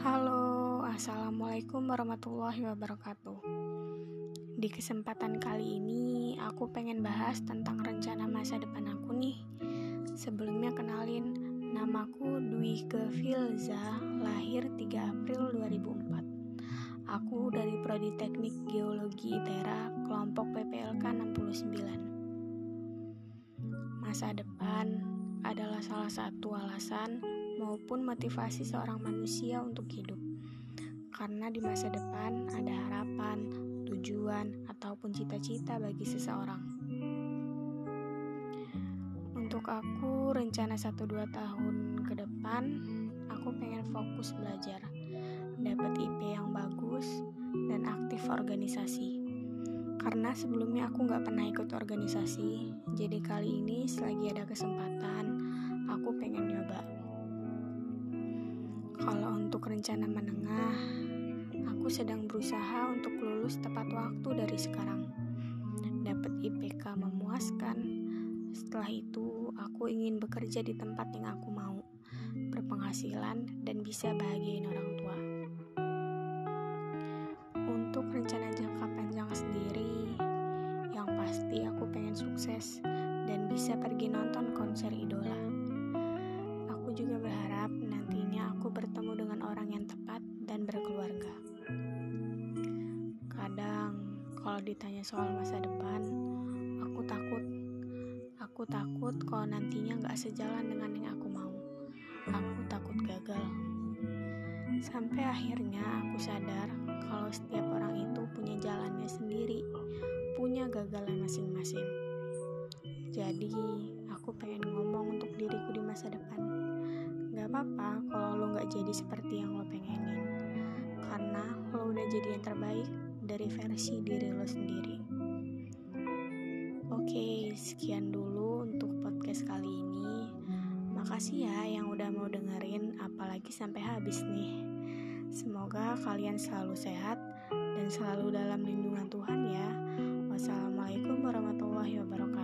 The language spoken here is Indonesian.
Halo, assalamualaikum warahmatullahi wabarakatuh. Di kesempatan kali ini, aku pengen bahas tentang rencana masa depan aku nih. Sebelumnya kenalin, namaku Dwi Kefilza, lahir 3 April 2004. Aku dari Prodi Teknik Geologi ITERA, kelompok PPLK 69. Masa depan adalah salah satu alasan maupun motivasi seorang manusia untuk hidup. Karena di masa depan ada harapan, tujuan, ataupun cita-cita bagi seseorang. Untuk aku, rencana 1-2 tahun ke depan, aku pengen fokus belajar, dapat IP yang bagus, dan aktif organisasi. Karena sebelumnya aku nggak pernah ikut organisasi, jadi kali ini selagi ada kesempatan, aku pengen nyoba. Rencana menengah, aku sedang berusaha untuk lulus tepat waktu dari sekarang. Dapat IPK memuaskan. Setelah itu, aku ingin bekerja di tempat yang aku mau, berpenghasilan, dan bisa bahagiain orang tua. Untuk rencana jangka panjang sendiri, yang pasti aku pengen sukses dan bisa pergi nonton konser idola. Kalau ditanya soal masa depan, aku takut. Aku takut kalau nantinya gak sejalan dengan yang aku mau. Aku takut gagal. Sampai akhirnya aku sadar kalau setiap orang itu punya jalannya sendiri, punya gagalan masing-masing. Jadi, aku pengen ngomong untuk diriku di masa depan. Gak apa-apa kalau lo gak jadi seperti yang lo pengenin. Karena lo udah jadi yang terbaik dari versi diri lo sendiri. Oke, sekian dulu untuk podcast kali ini. Makasih ya yang udah mau dengerin, apalagi sampai habis nih. Semoga kalian selalu sehat dan selalu dalam lindungan Tuhan ya. Wassalamualaikum warahmatullahi wabarakatuh.